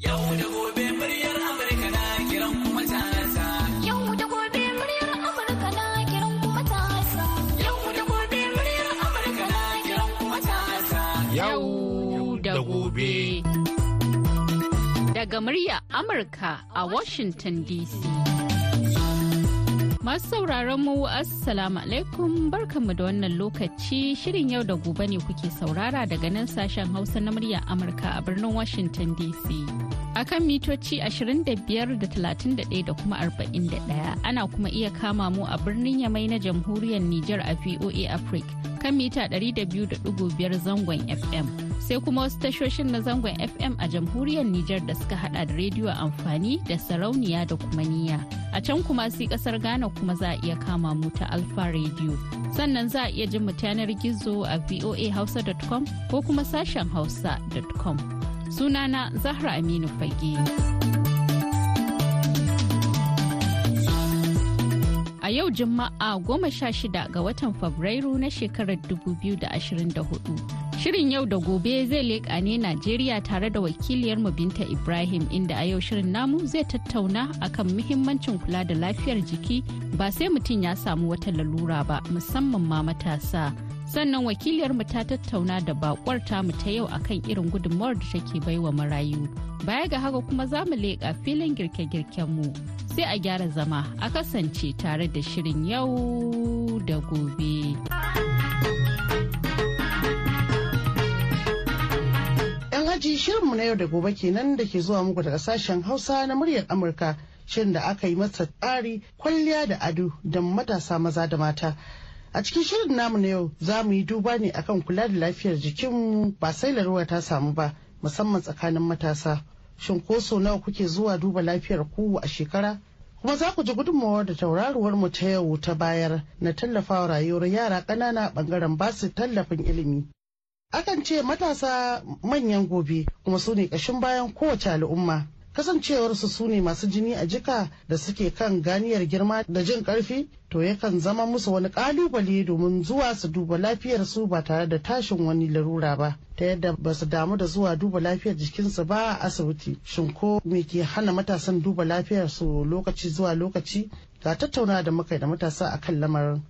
Yau da gobe muryar Amurka na kiran kuma tasa. Yau da gobe muryar Amurka na kiran kuma tasa. Yau da gobe muryar Amurka na kiran kuma tasa. Yau da gobe. Daga murya Amurka a Washington DC. Masu sauraron mu Assalamu alaikum barkanmu da wannan lokaci shirin yau da gobe ne kuke saurara daga nan sashen Hausa na murya Amurka a birnin Washington DC. A kan mitoci 25 da 31 da kuma 41 ana kuma iya kama mu a birnin Yamai na jamhuriyar Nijar a VOA Africa kan mita 200.5 zangon FM. Sai kuma wasu tashoshin na zangon FM a jamhuriyar Nijar da suka hada da rediyo amfani da sarauniya da kuma niyya. A can kuma sai ƙasar Ghana kuma za a iya kama mu ta Alfa Radio. Sannan za a iya jin mu yanar gizo a voahausa.com ko kuma sashen hausa.com. Sunana Zahra Aminu Fage. A yau Juma'a goma sha shida ga watan Fabrairu na shekarar 2024. Shirin yau da gobe zai leƙa ne Najeriya tare da wakiliyar Binta Ibrahim inda a yau shirin namu zai tattauna akan muhimmancin kula da lafiyar jiki ba sai mutum ya samu wata lalura ba musamman ma matasa. Sannan wakiliyar mu ta tattauna da bakwar tamu ta yau akan irin gudunmawar da take baiwa marayu. Baya ga haka kuma za mu leƙa filin girke-girken mu. Sai a gyara zama a kasance tare da shirin yau da gobe. Yan aji shirinmu na yau da gobe kenan da ke zuwa muku daga sashen Hausa na muryar Amurka shirin da aka yi masa tsari kwalliya da ado da matasa maza da mata. A cikin shirin namu na yau za mu yi duba ne akan kula da lafiyar jikinmu ba sai larura ta samu ba musamman tsakanin matasa. Shin ko so nawa kuke zuwa duba lafiyar ku a shekara? Kuma za ku ji gudunmawar da tauraruwar mu ta yau ta bayar na tallafawa rayuwar yara ƙanana ɓangaren ba su tallafin ilimi. Akan ce matasa manyan gobe kuma su ne ƙashin bayan kowace al'umma. Kasancewarsu su ne masu jini a jika da suke kan ganiyar girma da jin ƙarfi to yakan zama musu wani ƙalubale domin zuwa su duba lafiyarsu ba tare da tashin wani larura ba ta yadda ba su damu da zuwa duba lafiyar jikinsu ba a asibiti. Shin ko me ke hana matasan duba lafiyarsu lokaci zuwa lokaci? Ga tattauna da muka da matasa akan lamarin.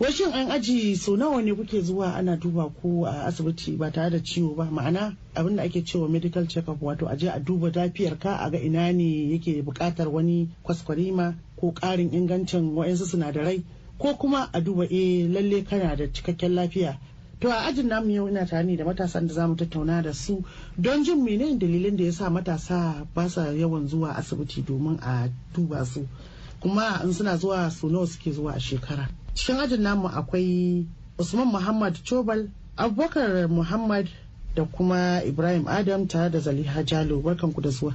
Washin an aji so nawa ne kuke zuwa ana duba ku a asibiti ba tare da ciwo ba? Ma'ana abin da ake cewa medical check-up wato aje a duba lafiyar ka a ga ina ne yake buƙatar wani kwaskwarima ko ƙarin ingancin wa'yansu sinadarai ko kuma a duba eh lalle kana da cikakken lafiya. To a ajin namu yau ina tare da matasan da za mu tattauna da su don jin menene dalilin da yasa matasa ba sa yawan zuwa asibiti domin a duba su. Kuma in suna zuwa su nawa suke zuwa a shekara? Cikin ajin namu akwai usman muhammad chobal abubakar muhammad da kuma ibrahim adam tare da zaliha jalo. Barkanku da zuwa.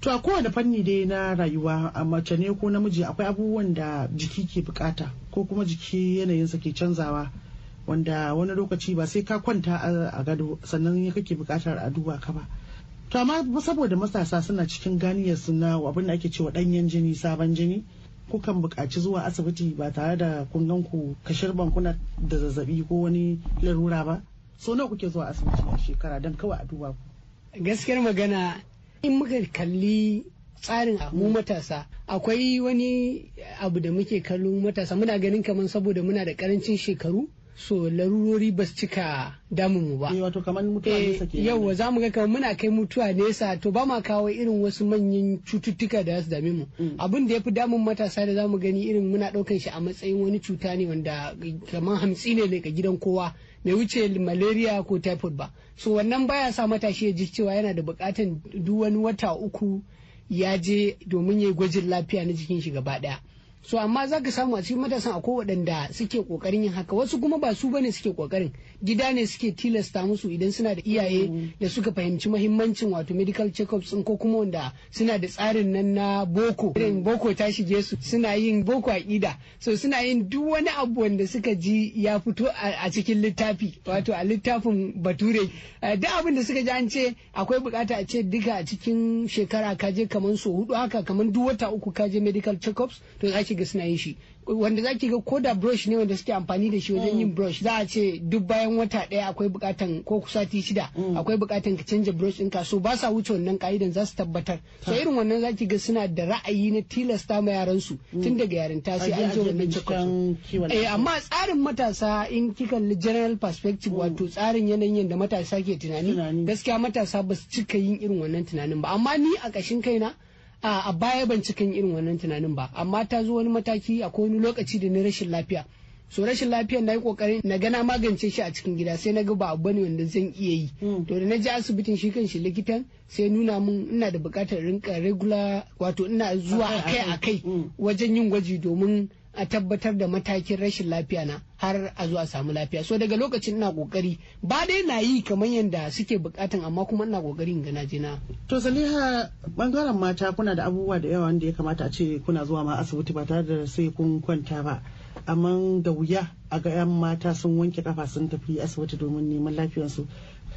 To a kowane fanni dai na rayuwa a mace ne ko namiji akwai abubuwan da jiki ke buƙata ko kuma jiki yanayinsa ke canzawa wanda wani lokaci ba sai ka kwanta a- a gado sannan ya kake buƙatar a duba ka ba. To amma saboda matasa suna cikin ganiyar suna abin da ake cewa danyen jini sabon jini kukan buƙaci zuwa asibiti ba tare da kun gan ku kashirban kuna da zazzaɓi ko wani larura ba? So nawa kuke zuwa asibiti a shekara don kawai a duba ku? Gaskiyar magana in muka kalli tsarin mu matasa akwai wani abu da muke kallon matasa. Muna ganin kamar saboda muna da ƙarancin shekaru so larurori ba su cika damun mu ba. Eh, wato kamar mutuwa nesa ke yauwa za mu ga kamar muna kai mutuwa nesa to ba ma kawo irin wasu manyan cututtuka da za su dame mu. Abin da ya fi damun matasa da za mu gani irin muna ɗaukan shi a matsayin wani cuta ne wanda kamar hamsi ne daga gidan kowa bai wuce malaria ko typhoid ba. So wannan baya sa matashi ya ji cewa yana da buƙatan duk wani wata uku ya je domin ya yi gwajin lafiya na jikin shi gaba ɗaya. So amma za ka samu a cikin matasan akwai waɗanda suke ƙoƙarin yin haka. Wasu kuma ba su ba ne suke ƙoƙarin. Gida ne suke tilasta musu idan suna da iyaye da suka fahimci mahimmancin wato medical check-ups ko kuma wanda suna da tsarin nan na boko. Irin boko ta shige su suna yin boko aƙida. So suna yin duk wani abu wanda suka ji ya fito a cikin littafi wato a littafin bature. Eh, duk abin da suka ji an ce akwai buƙata a ce duka a cikin shekara ka je kamar so huɗu haka kamar duk wata uku ka je medical check-ups to ake zaki ga suna yin shi. Wanda zaki ga ko da brush ne wanda suke amfani da shi wajen yin brush za a ce duk bayan wata ɗaya akwai bukatan ko sati shida akwai bukatan ka canja brush ɗinka. So ba sa wuce wannan ka'idan za su tabbatar. So irin wannan zaki ga suna da ra'ayi na tilasta ma yaran su tun daga yarinta sai an je wannan check eh amma tsarin matasa in kika kalli general perspective wato tsarin yanayin yadda matasa ke tunani. gaskiya matasa ba su cika yin irin wannan tunanin ba. Amma ni a ƙashin kaina a baya ban cika yin irin wannan tunanin ba amma ta zo wani mataki akwai wani lokaci da na rashin lafiya. So rashin lafiyar na yi ƙoƙarin na gana magance shi a cikin gida sai na ga ba abu ne wanda zan iya yi. To da na je asibitin shi kan shi likitan sai nuna mun ina da buƙatar rinka regular wato ina zuwa akai akai. wajen yin gwaji domin a tabbatar da matakin rashin lafiya na har a zuwa samu lafiya. So daga lokacin ina ƙoƙari ba dai na yi kamar yadda suke bukatan amma kuma ina ƙoƙari in gana jina to saliha ɓangaren mata kuna da abubuwa da yawa wanda ya kamata a ce kuna zuwa ma asibiti ba tare da sai kun kwanta ba. Amma da wuya a ga 'yan mata sun wanke kafa sun tafi asibiti domin neman lafiyarsu.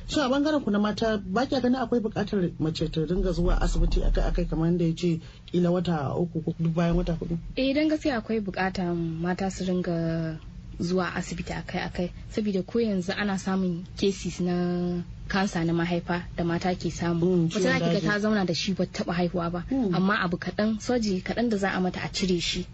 Shi a ɓangaren ku na mata ba kya ganin akwai buƙatar mace ta dinga zuwa asibiti akai akai kamar yadda ya ce kila wata uku ko duk bayan wata huɗu eh dan gaskiya akwai buƙatar mata su dinga zuwa asibiti akai akai saboda ko yanzu ana samun cases na kansa na mahaifa da mata ke samu. Wata za ga ta zauna da shi ba taba haihuwa ba amma abu kaɗan soji kaɗan da za a mata a cire shi.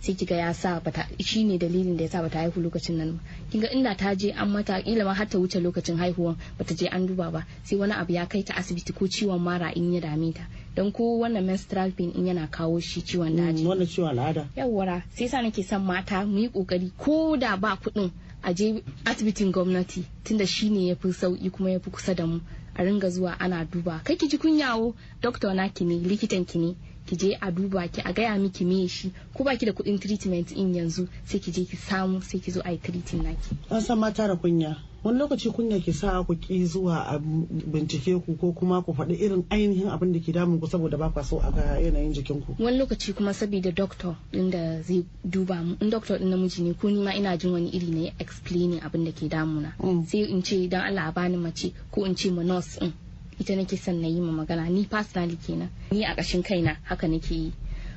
Sai kiga ya sa bata shi ne dalilin da ya sa bata haihu lokacin nan ba. Kinga inda ta je an mata kila ma har ta wuce lokacin haihuwan bata je an duba ba sai wani abu ya kai ta asibiti ko ciwon mara in ya dame ta. Don ko wannan menstrual pain in yana kawo shi ciwon daji. wannan ciwon al'ada. Yawwara sai sa nake son mata mu yi ƙoƙari ko da ba kuɗin a je asibitin gwamnati tunda shi ne ya fi sauƙi kuma ya fi kusa da mu a ringa zuwa ana duba. Kai ki ji kunyawo doctor naki ne likitan ki ne. Ki je a duba ki a gaya miki me shi. Ko baki da kuɗin treatment in yanzu sai ki je ki samu sai ki zo a yi treating naki. An san mata da kunya. Wani lokaci kunya ke sa ku ki zuwa a bincike ku ko kuma ku faɗi irin ainihin abin da ke damun ku saboda ba kwa so a ga yanayin jikin ku. Wani lokaci kuma saboda doctor din da zai duba mu in doctor din namiji ne ko ni ma ina jin wani iri ne explaining abin da ke damuna. Sai in ce dan Allah a bani mace ko in ce ma nurse din ita nake son na yi ma magana. Ni personally kenan. Ni a ƙashin kaina haka nake yi.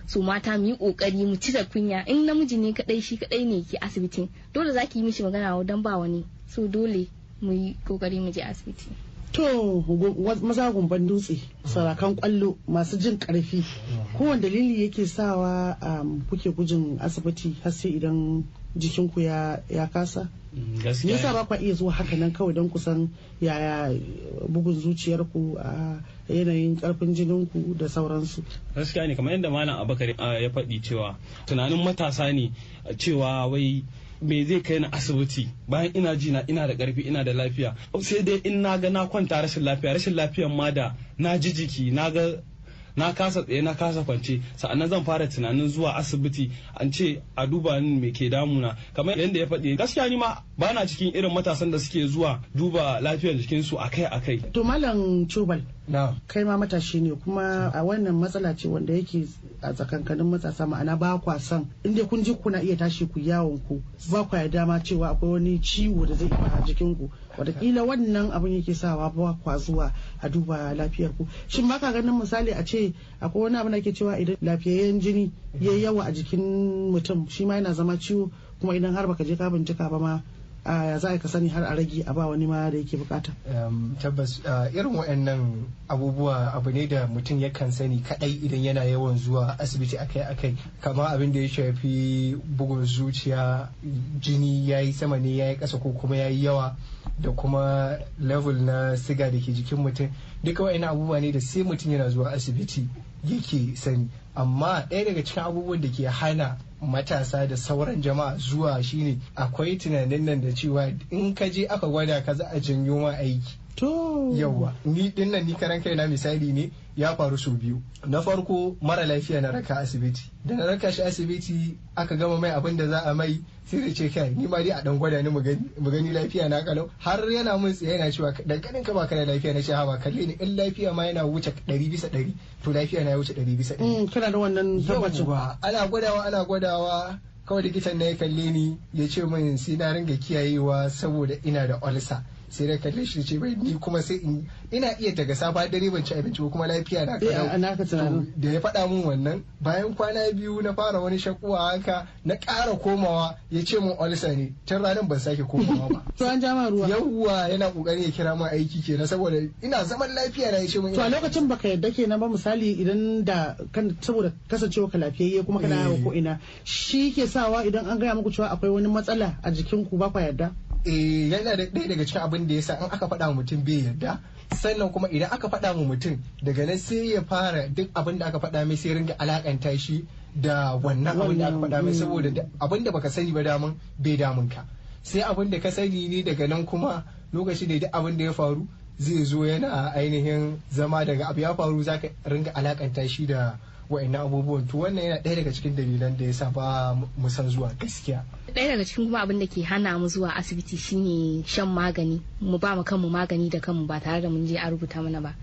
So mata mu yi ƙoƙari mu cire kunya. In namiji ne kadai shi kadai ne ke asibitin. Dole zaki yi mishi magana dan ba wani. So dole mu yi ƙoƙari mu je asibiti. To maza gumban dutse sarakan ƙwallo masu jin ƙarfi kowane dalili yake sawa kuke gujin asibiti har sai idan jikinku ya kasa? Me yasa ba kwa iya zuwa haka nan kawai don kusan yaya bugun zuciyarku a yanayin ƙarfin jininku da sauransu? Gaskiya ne kamar yadda malam abakar ya faɗi cewa tunanin matasa ne cewa wai me zai kai na asibiti? Bayan ina ji na ina da ƙarfi ina da lafiya. Sai dai in na ga na kwanta rashin lafiya rashin lafiyan ma da na ji jiki na ga na kasa tsaye na kasa kwance. Sa'annan zan fara tunanin zuwa asibiti an ce a duba ni me ke damuna. Kamar yadda ya faɗi gaskiya ni ma ba na cikin irin matasan da suke zuwa duba lafiyar jikinsu akai akai to malam cobal kai ma matashi ne kuma a wannan matsala ce wanda yake a tsakankanin matasa ma'ana ba kwa son inda kun ji kuna iya tashi ku yawon ku ba kwa ya dama cewa akwai wani ciwo da zai a jikin ku. Wataƙila wannan abin yake sawa ba kwa zuwa a duba lafiyar ku. Shin baka ganin misali a ce akwai wani abu da ke cewa idan lafiyayyen jini ya yawa a jikin mutum shi ma yana zama ciwo kuma idan har baka je ka bincika ba ma a za ka sani har a rage a ba wani ma da yake buƙata. tabbas irin waɗannan abubuwa abu ne da mutum yakan sani kadai idan yana yawan zuwa asibiti akai-akai. Kama abin da ya shafi bugun zuciya jini ya yi sama ne ya yi ƙasa ko kuma ya yi yawa da kuma level na siga da ke jikin mutum. Duka waɗannan abubuwa ne da sai mutum yana zuwa asibiti yake sani. Amma ɗaya daga cikin abubuwan da ke hana matasa da sauran jama'a zuwa shine akwai tunanin nan da cewa in ka je aka gwada ka za a janyo ma aiki. To. Yawa ni ɗin nan ni karan kaina misali ne ya faru sau biyu. Na farko mara lafiya na raka asibiti. Da na raka shi asibiti aka gama mai abin da za a mai sai da ce kai ni ma dai a dan gwada ni mu gani lafiya na kalau har yana mun tsaye yana cewa da kanin ka baka da lafiya na ce ha ba kalle ni. In lafiya ma yana wuce 100 bisa 100 to lafiya na ya wuce 100 bisa 100 kana da wannan tabbacin. Ba ana gwadawa ana gwadawa. Kawai likitan na ya kalle ni ya ce min sai na ringa kiyayewa saboda ina da olsa sai da kalle shi ce bai ni kuma sai in ina iya daga safa dare ban ci abinci ba kuma lafiya na Eh, a naka tunanin. To, da ya faɗa min wannan bayan kwana biyu na fara wani shakuwa haka na ƙara komawa ya ce min olsa ne. Tun ranar ban sake komawa ba. To an ja ma ruwa. Yawwa yana ƙoƙari ya kira min aiki kenan saboda ina zaman lafiya na ya ce min to a lokacin baka yadda kenan ba misali idan da kan saboda kasancewa ka lafiyayye kuma kana Eh. ko ina shi ke sawa idan an gaya muku cewa akwai wani matsala a jikin ku ba ku yadda eh yana da ɗaya daga cikin abin da ya sa in aka faɗa wa mutum bai yarda sannan kuma idan aka faɗa wa mutum daga nan sai ya fara duk abin da aka faɗa mai sai ringa alakanta shi da wannan abin da aka faɗa mai saboda da- abin da baka sani ba damun bai damun ka. Sai abin da ka sani ne daga nan kuma lokaci da duk abin da ya faru zai zo yana ainihin zama daga abu ya faru zaka ringa alakanta shi da wa'annan abubuwan. To wannan yana ɗaya daga cikin dalilan da ya sa ba mu san zuwa gaskiya. Ɗaya daga cikin kuma abin da ke hana mu zuwa asibiti shine shan magani. Mu ba mu kanmu magani da kanmu ba tare da mun je a rubuta mana ba.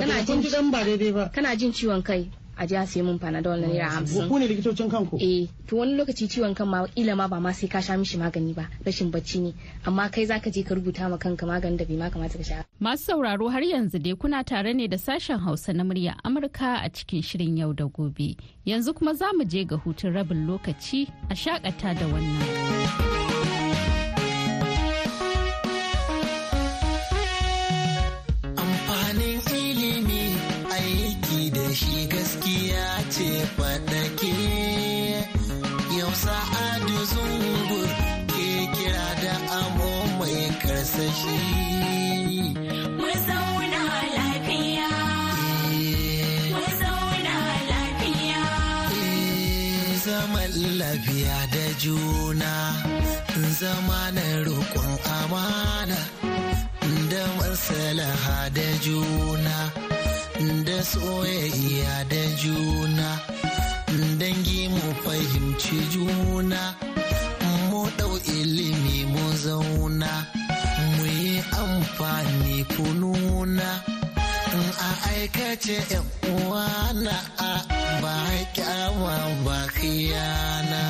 Kana jin- ba daidai ba. Kana jin ciwon kai? A ji a sai mun panadol na naira hamsin ku ne likitocin kanku eh to wani lokaci ciwon kan ma kila ma ba ma sai ka sha mishi magani ba rashin bacci ne amma kai zaka je ka rubuta ma kanka maganin da bai ma kamata ka sha Masu sauraro har yanzu dai kuna tare ne da sashen Hausa na murya Amurka a cikin shirin yau da gobe. Yanzu kuma za mu je ga hutun rabin lokaci a shakata da wannan. amfanin faɗake yau sa'adu zungur ke kira da amo mai karsashi. Mu zauna lafiya, mu zauna lafiya. zaman lafiya da juna zama na roƙon amana da maslaha da juna da soyayya da juna. Fahimci juna mu ɗau ilimi mu zauna mu yi amfani kununa in a aikace uwa na a ba kyama ba khiyana.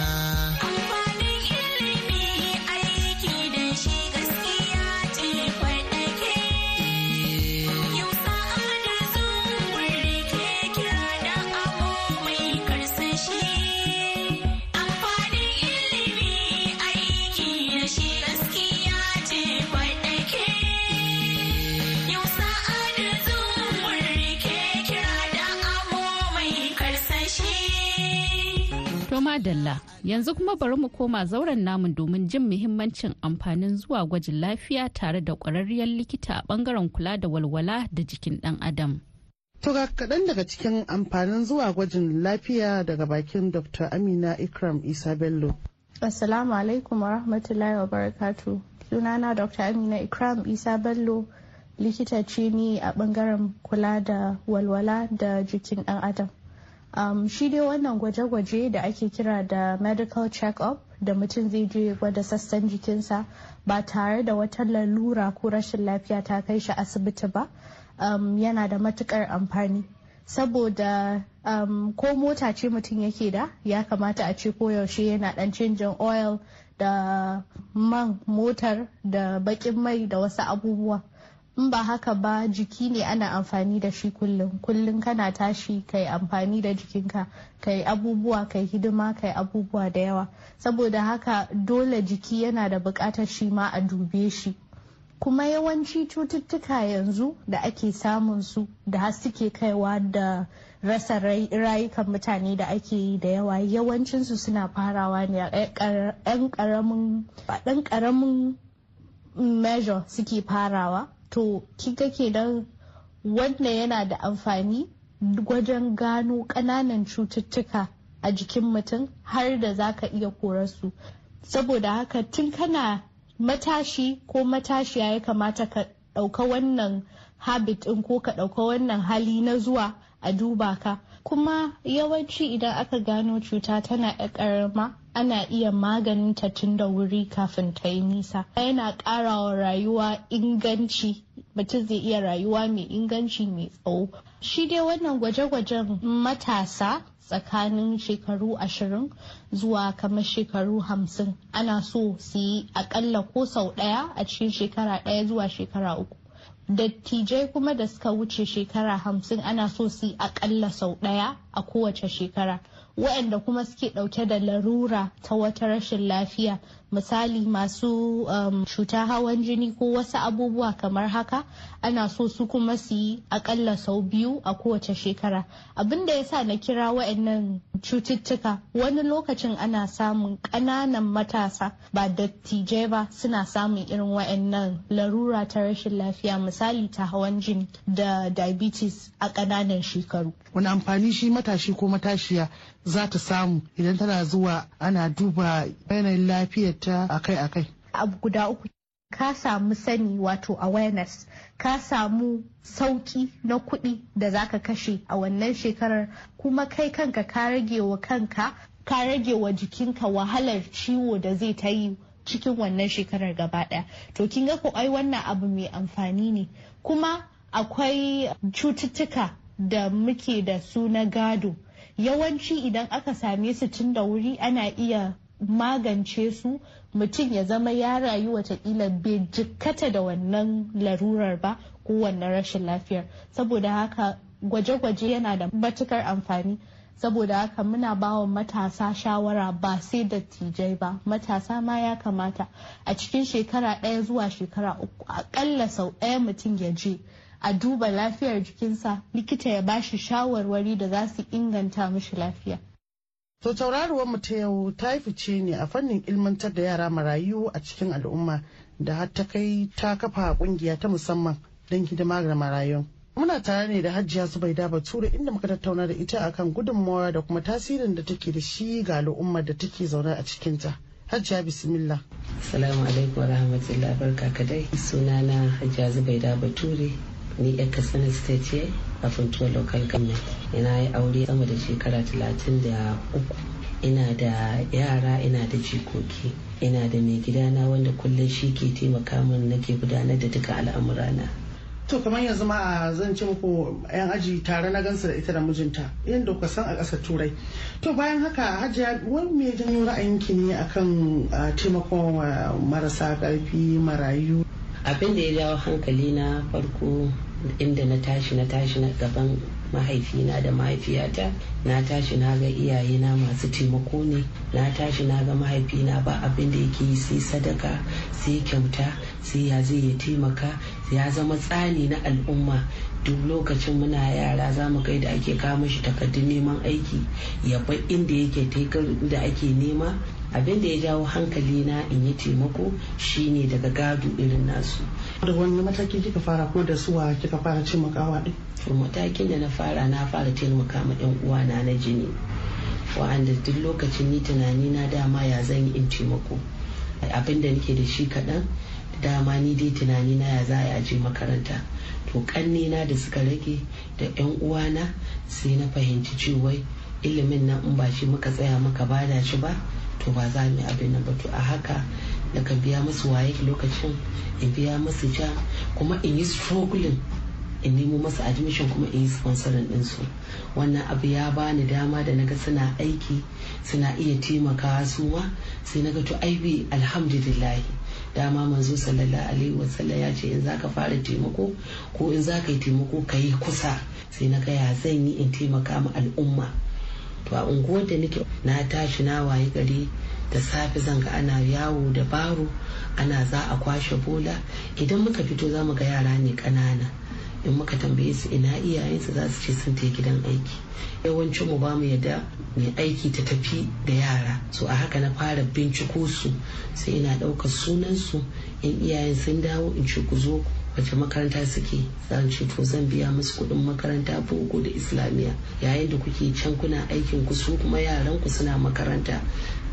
Madalla yanzu kuma bari mu koma zauren namu domin jin muhimmancin amfanin zuwa gwajin lafiya tare da ƙwararriyar likita a ɓangaren kula da walwala da jikin ɗan adam. To ga kaɗan daga cikin amfanin zuwa gwajin lafiya daga bakin Dr. Amina Ikram Isa Bello. Assalamu alaikum wa rahmatullahi wa barakatu. Sunana Dr. Amina Ikram Isa Bello likita ce ni a ɓangaren kula da walwala da jikin ɗan adam. Um, shi dai wannan gwaje-gwaje da ake kira da medical check-up da mutum zai je gwada sassan jikinsa ba tare da wata lalura ko rashin lafiya ta kai shi asibiti ba um, yana da matuƙar amfani. Saboda um, ko mota ce mutum yake da ya kamata a ce koyaushe yana dan canjin oil da man motar da bakin mai da wasu abubuwa. In ba haka ba jiki ne ana amfani da shi kullum. Kullum kana tashi kai amfani da jikinka kai abubuwa kai hidima kai abubuwa da yawa. Saboda haka dole jiki yana da buƙatar shi ma a dube shi. Kuma yawanci cututtuka yanzu da ake samun su da har suke kaiwa da rasa rayukan mutane da ake yi da yawa yawancinsu suna farawa ne a ɗan ƙaramin measure suke farawa. To kika kenan wannan yana da amfani wajen gano ƙananan cututtuka a jikin mutum har da za ka iya korarsu saboda haka tun kana matashi ko matashiya ya kamata ka ɗauka wannan habit ɗin ko ka ɗauka wannan hali na zuwa a duba ka. Kuma yawanci idan aka gano cuta tana ƙarama ana iya maganinta tun da wuri kafin ta yi nisa. Yana ƙara wa rayuwa inganci mutum zai iya rayuwa mai inganci mai tsawo. Shi dai wannan gwaje-gwajen matasa tsakanin shekaru ashirin zuwa kamar shekaru hamsin ana so su yi akalla ko sau ɗaya a cikin shekara ɗaya zuwa shekara uku. Dattijai kuma da suka wuce shekara hamsin ana so su yi akalla sau ɗaya a kowace shekara. Waɗanda kuma suke ɗauke da larura ta wata rashin lafiya misali masu um, cuta hawan jini ko wasu abubuwa kamar haka ana so su kuma su yi akalla sau biyu a kowace shekara. Abin da ya sa na kira waɗannan cututtuka wani lokacin ana samun ƙananan matasa ba dattijai ba suna samun irin waɗannan larura ta rashin lafiya misali ta hawan jini da diabetes a ƙananan shekaru wani amfani shi matashi ko matashiya za ta samu idan tana zuwa ana duba yanayin lafiyarta akai-akai. abu guda uku ka samu sani wato awareness ka samu sauƙi na kuɗi da zaka kashe a wannan shekarar kuma kai kanka ka rage wa kanka ka rage wa jikinka wahalar ciwo da zai ta yi cikin wannan shekarar gaba ɗaya. To kin ga ko ai wannan abu mai amfani ne. Kuma akwai cututtuka da muke da su na gado. Yawanci idan aka same su tun da wuri ana iya magance su mutum ya zama ya rayu wataƙila bai jikkata da wannan larurar ba ko wannan rashin lafiyar. Saboda haka gwaje-gwaje yana da matuƙar amfani. Saboda haka muna bawa matasa shawara ba sai dattijai ba. Matasa ma ya kamata a cikin shekara ɗaya zuwa shekara uku akalla sau ɗaya mutum ya je a duba lafiyar jikinsa likita ya bashi shawarwari da za su inganta mishi lafiya. To tauraruwar mu ta yau ta yi fice ne a fannin ilmantar da yara marayu a cikin al'umma da har ta kai ta kafa ƙungiya ta musamman don hidima ga marayun. Muna tare ne da Hajiya Zubaida Bature inda muka tattauna da ita akan gudunmawa da kuma tasirin da take da shi ga al'ummar da take zaune a cikinta. Hajiya bismillah. Assalamu alaikum wa rahmatullahi barka kadai. Sunana Hajiya Zubaida Bature ni yar katsina state ce a funtuwa local government ina yi aure sama da shekara talatin da uku ina da yara ina da jikoki ina da mai gidana wanda kullum shi ke taimaka min nake gudanar da duka al'amurana To kamar yanzu ma a zan ce muku yan aji tare na gansu da ita da mijinta yadda kuka san a ƙasar turai. To bayan haka hajiya wani me janyo ra'ayinki ne akan taimakon marasa ƙarfi marayu. Abin da ya jawo hankali na farko inda na tashi na tashi na gaban mahaifina da mahaifiyata. Na tashi na ga iyayena masu taimako ne. Na tashi na ga mahaifina ba abin da yake yi sai sadaka sai kyauta sai ya zai ya taimaka. Ya zama tsani na al'umma. Duk lokacin muna yara za mu kai da ake kama shi takardun neman aiki. Ya bar inda yake da ake nema. Abin da ya jawo hankali na in yi taimako shine daga gado irin nasu. Da wani mataki kika fara ko da suwa kika fara taimakawa din to matakin da na fara na fara taimaka ma yan uwana na jini. Wa'anda duk lokacin ni tunani na dama ya zan yi in taimako? Abin da nake da shi kaɗan dama ni dai tunani na ya za a je makaranta. To kanne na da suka rage da yan uwana sai na fahimci cewa ilimin nan in ba shi muka tsaya muka ba da shi ba to ba za mu abin nan ba. To a haka daga biya musu waye lokacin in biya musu ja kuma in yi struggling in nemo masa admission kuma in yi sponsorin ɗinsu wannan abu ya bani dama da na ga suna aiki suna iya taimakawa su ma sai na ga to aibi alhamdulillahi dama manzo sallallahu alaihi wasallam ya ce in zaka fara taimako ko in zaka yi taimako ka yi kusa sai na ga ya zan yi in taimaka ma al'umma. To a unguwar da nake na tashi na waye gari da safe zan ga ana yawo da baro ana za a kwashe bola. Idan muka fito za mu ga yara ne ƙanana. In muka tambaye su ina iyayensu za su ce sun ta gidan aiki. Yawancin mu ba mu yadda mai aiki ta tafi da yara. So a haka na fara binciko su sai ina ɗaukar sunan su in iyayen sun dawo in ce ku zo wace makaranta suke zan ce to zan biya musu kuɗin makaranta boko da islamiyya yayin da kuke can kuna aikin ku su kuma yaran ku suna makaranta.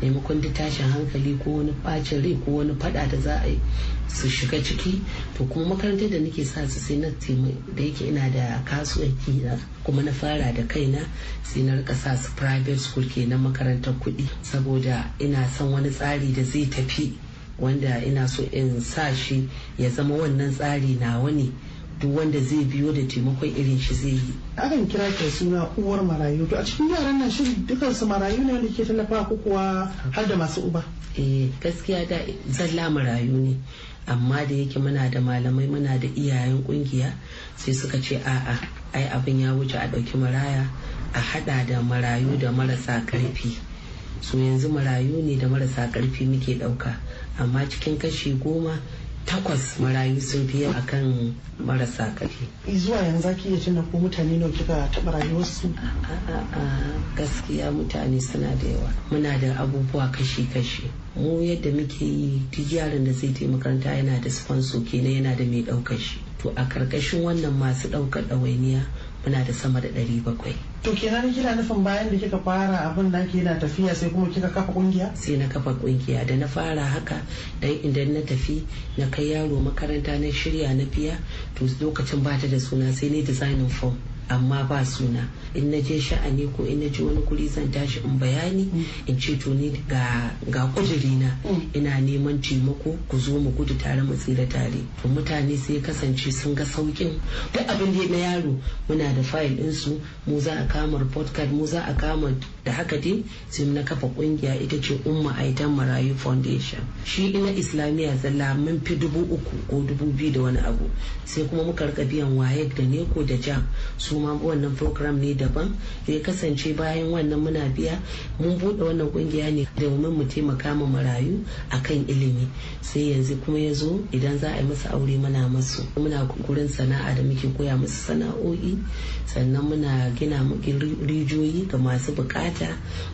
Maimakon da tashin hankali ko wani bacin rai ko wani fada da za a yi su shiga ciki. To kuma makarantar da nake sa su sai na da yake ina da kasuwanci na kuma na fara da kaina sai na riƙa sa su private school kenan makarantar kuɗi. Saboda ina son wani tsari da zai tafi wanda ina so in sa shi ya zama wannan tsari nawa ne. Duk wanda zai biyo da taimakon irin shi zai yi. Akan kira ta suna uwar marayu. To a cikin yaran nan shin dukansu marayu ne wanda ke tallafa ko kuwa har da masu uba? Eh gaskiya da zalla marayu ne. Amma da yake muna da malamai muna da iyayen ƙungiya sai suka ce a'a ai abin ya wuce a ɗauki maraya a hada da marayu da marasa ƙarfi so yanzu marayu ne da marasa ƙarfi muke ɗauka. Amma cikin kashi goma takwas marayu sun fi yawa akan marasa ƙarfi zuwa yanzu zaki iya tuna ko mutane nawa kika taɓa rayuwarsu? A'a, gaskiya mutane suna da yawa. Muna da abubuwa kashi-kashi. Mu yadda muke yi duk yaron da zai taimaka makaranta yana da sponsor kenan yana da mai ɗaukar shi. To a ƙarƙashin wannan masu ɗaukar ɗawainiya muna da sama da ɗari bakwai. To kenan kina nufin bayan da kika fara abin da yana tafiya sai kuma kika kafa ƙungiya sai na kafa ƙungiya da na fara haka dan idan na tafi na kai yaro makaranta na shirya na biya to lokacin ba ta da suna sai ne designing form. Amma ba suna. In na je sha'ani ko in na je wani guri zan tashi in bayani in ce to ni ga ga na ina neman taimako ku zo mu gudu tare mu tsira tare. To mutane sai kasance sun ga saukin duk abin da na yaro muna da fayil din su mu za a kama report card mu za a kama da haka dai sai na kafa ƙungiya ita ce umma aitan marayu foundation. Shi ina islamiyya zalla mun fi dubu uku ko dubu biyu da wani abu. Sai kuma muka riƙa biyan wayek da neko da jam. Su ma wannan program ne daban. Ya kasance bayan wannan muna biya mun buɗe wannan ƙungiya ne domin mu taimaka ma marayu akan ilimi. Sai yanzu kuma ya zo idan za a yi masa aure muna masu. Muna gurin sana'a da muke koya musu sana'o'i. Sannan muna gina rijiyoyi ga masu buƙata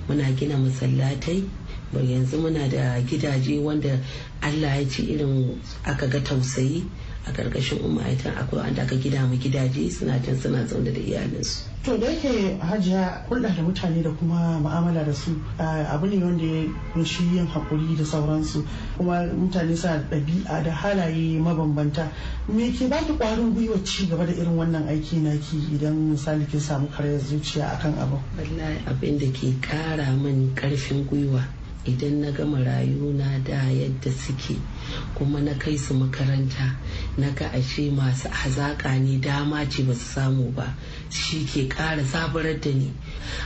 muna gina masallatai. Yanzu muna da gidaje wanda allah ya ci irin aka ga tausayi. A ƙarƙashin umaitan akwai wanda aka gida mu gidaje suna can suna zaune da iyalinsu. To da yake hajiya hulɗa da mutane da kuma ma'amala da su abu ne wanda ya ƙunshi yin haƙuri da sauransu. Kuma mutane suna da ɗabi'a da halaye mabambanta. Me ke baki ƙwarin gwiwa ci gaba da irin wannan aiki naki idan misali kin samu karyar zuciya akan abu wallahi abin da ke ƙara min ƙarfin gwiwa idan na gama rayuna da yadda suke kuma na kai su makaranta na ga ashe masu hazaƙa ne dama ce ba su samu ba shi ke ƙara zabarar da ni.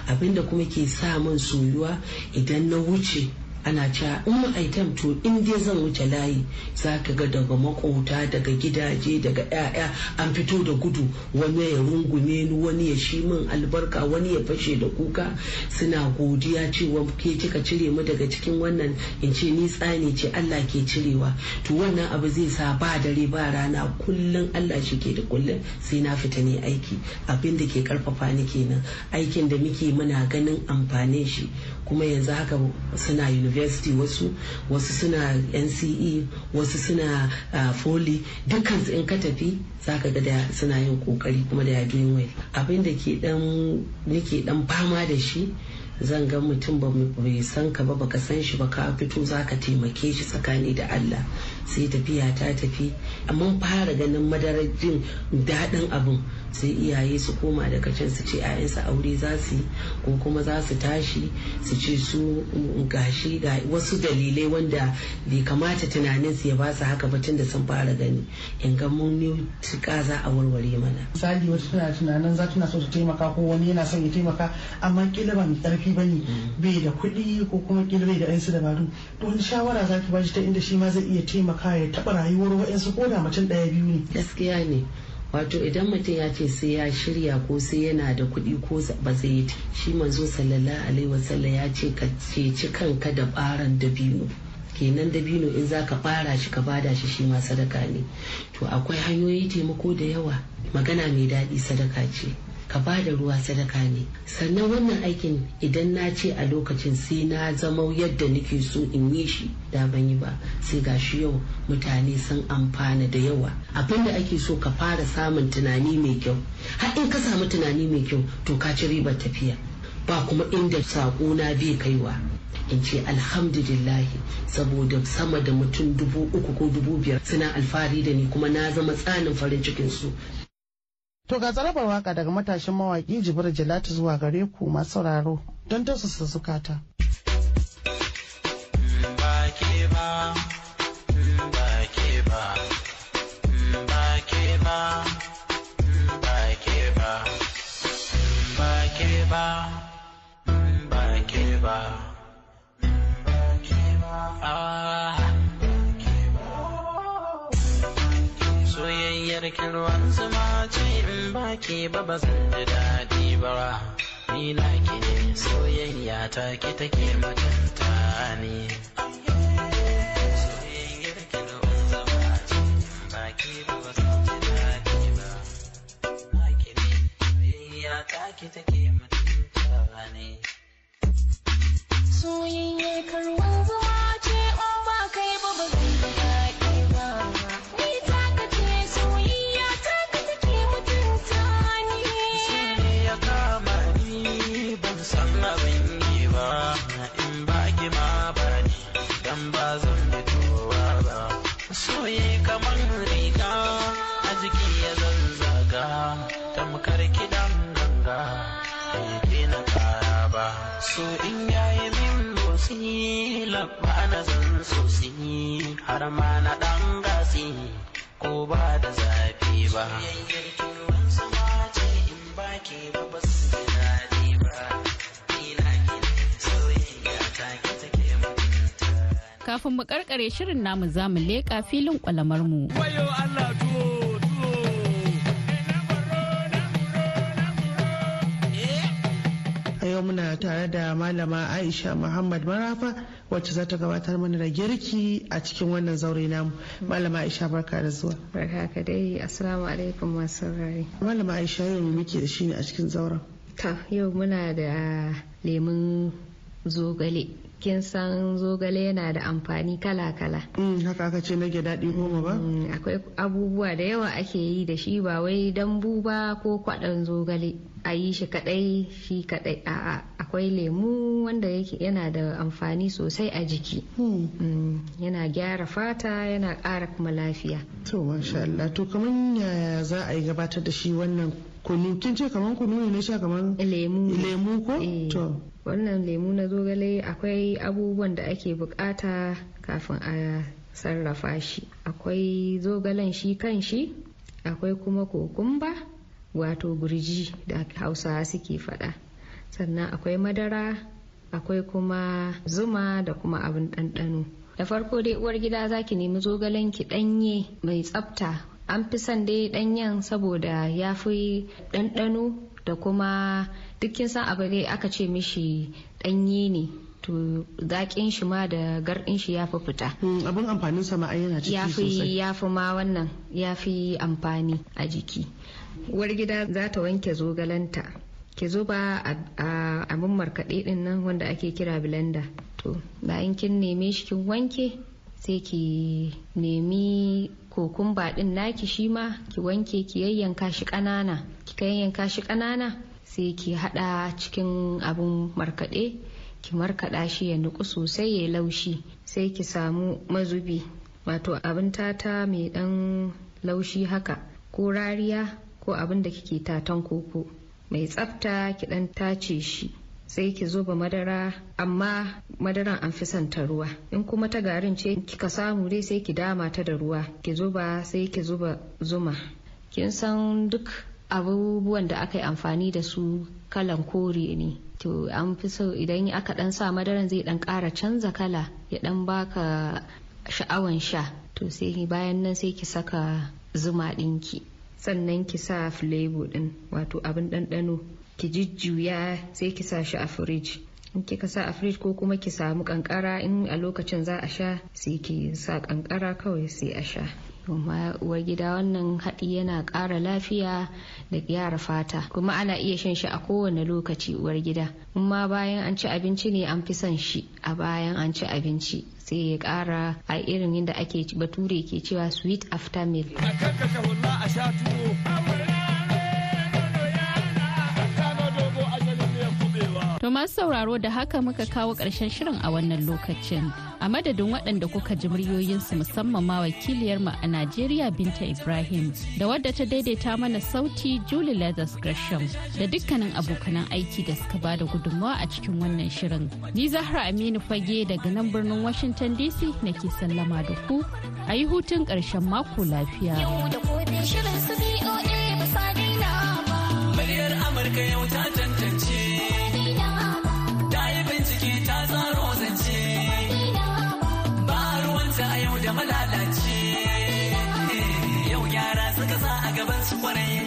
Abinda kuma ke sa min soyuwa idan na wuce ana cewa in ma'aitam to in dai zan wuce layi za ka ga daga makota daga gidaje daga 'ya'ya an fito da gudu. Wani ya rungume ni wani ya shi min albarka wani ya fashe da kuka. Suna godiya cewa ke kika cire mu daga cikin wannan. In ce ni tsani ce Allah ke cirewa. To wannan abu zai sa ba dare ba rana kullum Allah shi ke da kullum. Sai na fita ne aiki. Abin da ke ƙarfafa ni kenan. Aikin da muke muna ganin amfanin shi. Kuma yanzu haka suna university. Wasu wasu suna nce wasu suna foli dukkan in ka tafi zaka ga da suna yin ƙoƙari kuma da doing well. Abin da ke dan nake dan fama da shi zan ga mutum ba bai san ka ba baka san shi ba ka fito zaka taimake shi tsakani da Allah. Sai tafiya ta tafi. Amma fara ganin madarar jin daɗin abin sai iyaye su koma daga can su ce 'ya'yansu aure za su yi ko kuma za su tashi su ce su gashi ga wasu dalilai wanda bai kamata tunanin su ya ba su haka ba tunda sun fara gani. In ga mun ne tuka za a warware mana. Misali wata tana tunanin za tana so ta taimaka ko wani yana son ya taimaka amma kila ba mai ƙarfi ba ne bai da kuɗi ko kuma kila bai da ɗansu dabaru. To wani shawara za ki bashi ta inda shi ma zai iya taimaka ya taɓa rayuwar wa'yansu ko da mutum ɗaya biyu ne? Gaskiya ne. Wato idan mutum ya ce sai ya shirya ko sai yana da kuɗi ko ba zai yi. Shi manzo sallallahu alaihi wasallam ya ce ka ceci kanka da ɓaran dabino. Kenan dabino in za ka fara shi ka ba da shi shi ma sadaka ne. To akwai hanyoyi taimako da yawa. Magana mai daɗi sadaka ce. Ka ba da ruwa sadaka ne. Sannan wannan aikin idan na ce a lokacin sai na zama yadda nake so in yi shi da ban yi ba. Sai ga shi yau mutane sun amfana da yawa. Abin da ake so ka fara samun tunani mai kyau. Har in ka samu tunani mai kyau to ka ci ribar tafiya. Ba kuma inda na bai kaiwa. In ce alhamdulillahi saboda sama da mutum dubu uku ko dubu biyar suna alfahari da ni kuma na zama tsanin farin cikin su To ga tsarabar waƙa daga matashin mawaƙi Jibril Jalatu zuwa gare ku masu sauraro don zukata. Ba ke ba. Soyayyar kirwan zuma. Ce in ba ke ba zan ji daɗi ba. Ni na ke soyayya ta ke take mutunta ni. Soyayyar in ba soyayya ta ke take Soyayya karwan zuma abin yi ba in ba ki ma ba dan ba zan fitowa ba soye kaman riga a jiki ya zanzaga tamkar kidan ganga bai na kara ba. So in yayi min motsi labba na zan sosi har ma na dan gasi ko ba da zafi ba Kafin mu karkare shirin namu za mu leƙa filin kwalamar mu. a yau muna tare da malama aisha muhammad marafa wacce za ta gabatar mana da girki a cikin wannan zaure namu. Malama aisha barka da zuwa. Barka ka dai. Assalamu alaikum masu rari malama aisha yau me muke da shi ne a cikin zauren? Ta yau muna da lemun zogale. Kin san zogale yana da amfani kala-kala. Mm, haka aka ce nage daɗi goma ba? Mm, akwai abubuwa da yawa ake yi da shi ba wai dambu ba ko kwaɗon zogale. A yi shi kaɗai shi kaɗai. A'a akwai lemu wanda yake yana da amfani sosai a jiki. Hmm, Mm, yana gyara fata yana ƙara kuma lafiya. To masha Allah. To kaman yaya za a yi gabatar da shi wannan kunu kin ce kaman kunu ne na sha kaman lemu. lemu ko? Eh. to. wannan lemu na zogale akwai abubuwan da ake buƙata kafin a sarrafa shi. Akwai zogalen shi kan shi akwai kuma kokumba wato gurji da hausawa suke faɗa. Sannan akwai madara akwai kuma zuma da kuma abin ɗanɗano. Da farko dai uwar gida za ki nemi zogalen ki ɗanye mai tsafta an fi son dai ɗanyen saboda ya fi ɗanɗano da kuma dukkin san abu dai aka ce mishi ɗanye ne to zaƙin shi ma da garɗin shi ya fi fita. Mm, abin amfanin sama ai yana ya ciki sosai. ya fi ma wannan ya fi amfani a jiki. Uwar gida za ta wanke zogalanta ki zuba a a abin markaɗe ɗin nan wanda ake kira blender. To bayan kin neme shi kin wanke sai ki nemi kokumba ɗin naki shi ma ki wanke ki yayyanka shi ƙanana. Kika yayyanka shi ƙanana sai ki haɗa cikin abin markaɗe ki markaɗa shi ya nuku sosai ya laushi. Sai ki samu mazubi wato abin tata mai ɗan laushi haka ko rariya ko abin da kike tatan koko. Mai tsafta ki ɗan tace shi. Sai ki zuba madara amma madaran an fi son ta ruwa. In kuma ta garin ce kika samu dai sai ki dama ta da ruwa ki zuba sai ki zuba zuma. Kin san duk abubuwan da aka yi amfani da su kalan kore ne. To an fi so idan aka dan sa madaran zai dan kara canza kala ya dan baka sha'awan sha. To sai bayan nan sai ki saka zuma dinki sannan ki sa flavor din wato abin ɗanɗano. Ki jujjuya sai ki sa shi a firij in kika sa a firij ko kuma ki samu kankara in a lokacin za a sha sai ki sa kankara kawai sai a sha. Kuma uwar gida wannan haɗi yana ƙara lafiya da gyara fata. Kuma ana iya shan shi a kowane lokaci uwar gida. Ma bayan an ci abinci ne an fi son shi a bayan an ci abinci sai ya ƙara a irin yadda ake bature ke cewa sweet after meal To masu sauraro da haka muka kawo ƙarshen shirin a wannan lokacin. A madadin waɗanda kuka ji muryoyinsu musamman ma wakiliyar mu a Najeriya Binta Ibrahim da wadda ta daidaita mana sauti Julie Leathers Gresham da dukkanin abokanan aiki da suka ba da gudunmawa a cikin wannan shirin. Ni Zahra Aminu Fage daga nan birnin Washington DC nake sallama da ku a yi hutun ƙarshen mako lafiya. Yau da shirin su ba ba. Muryar Amurka yau ta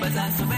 was I supposed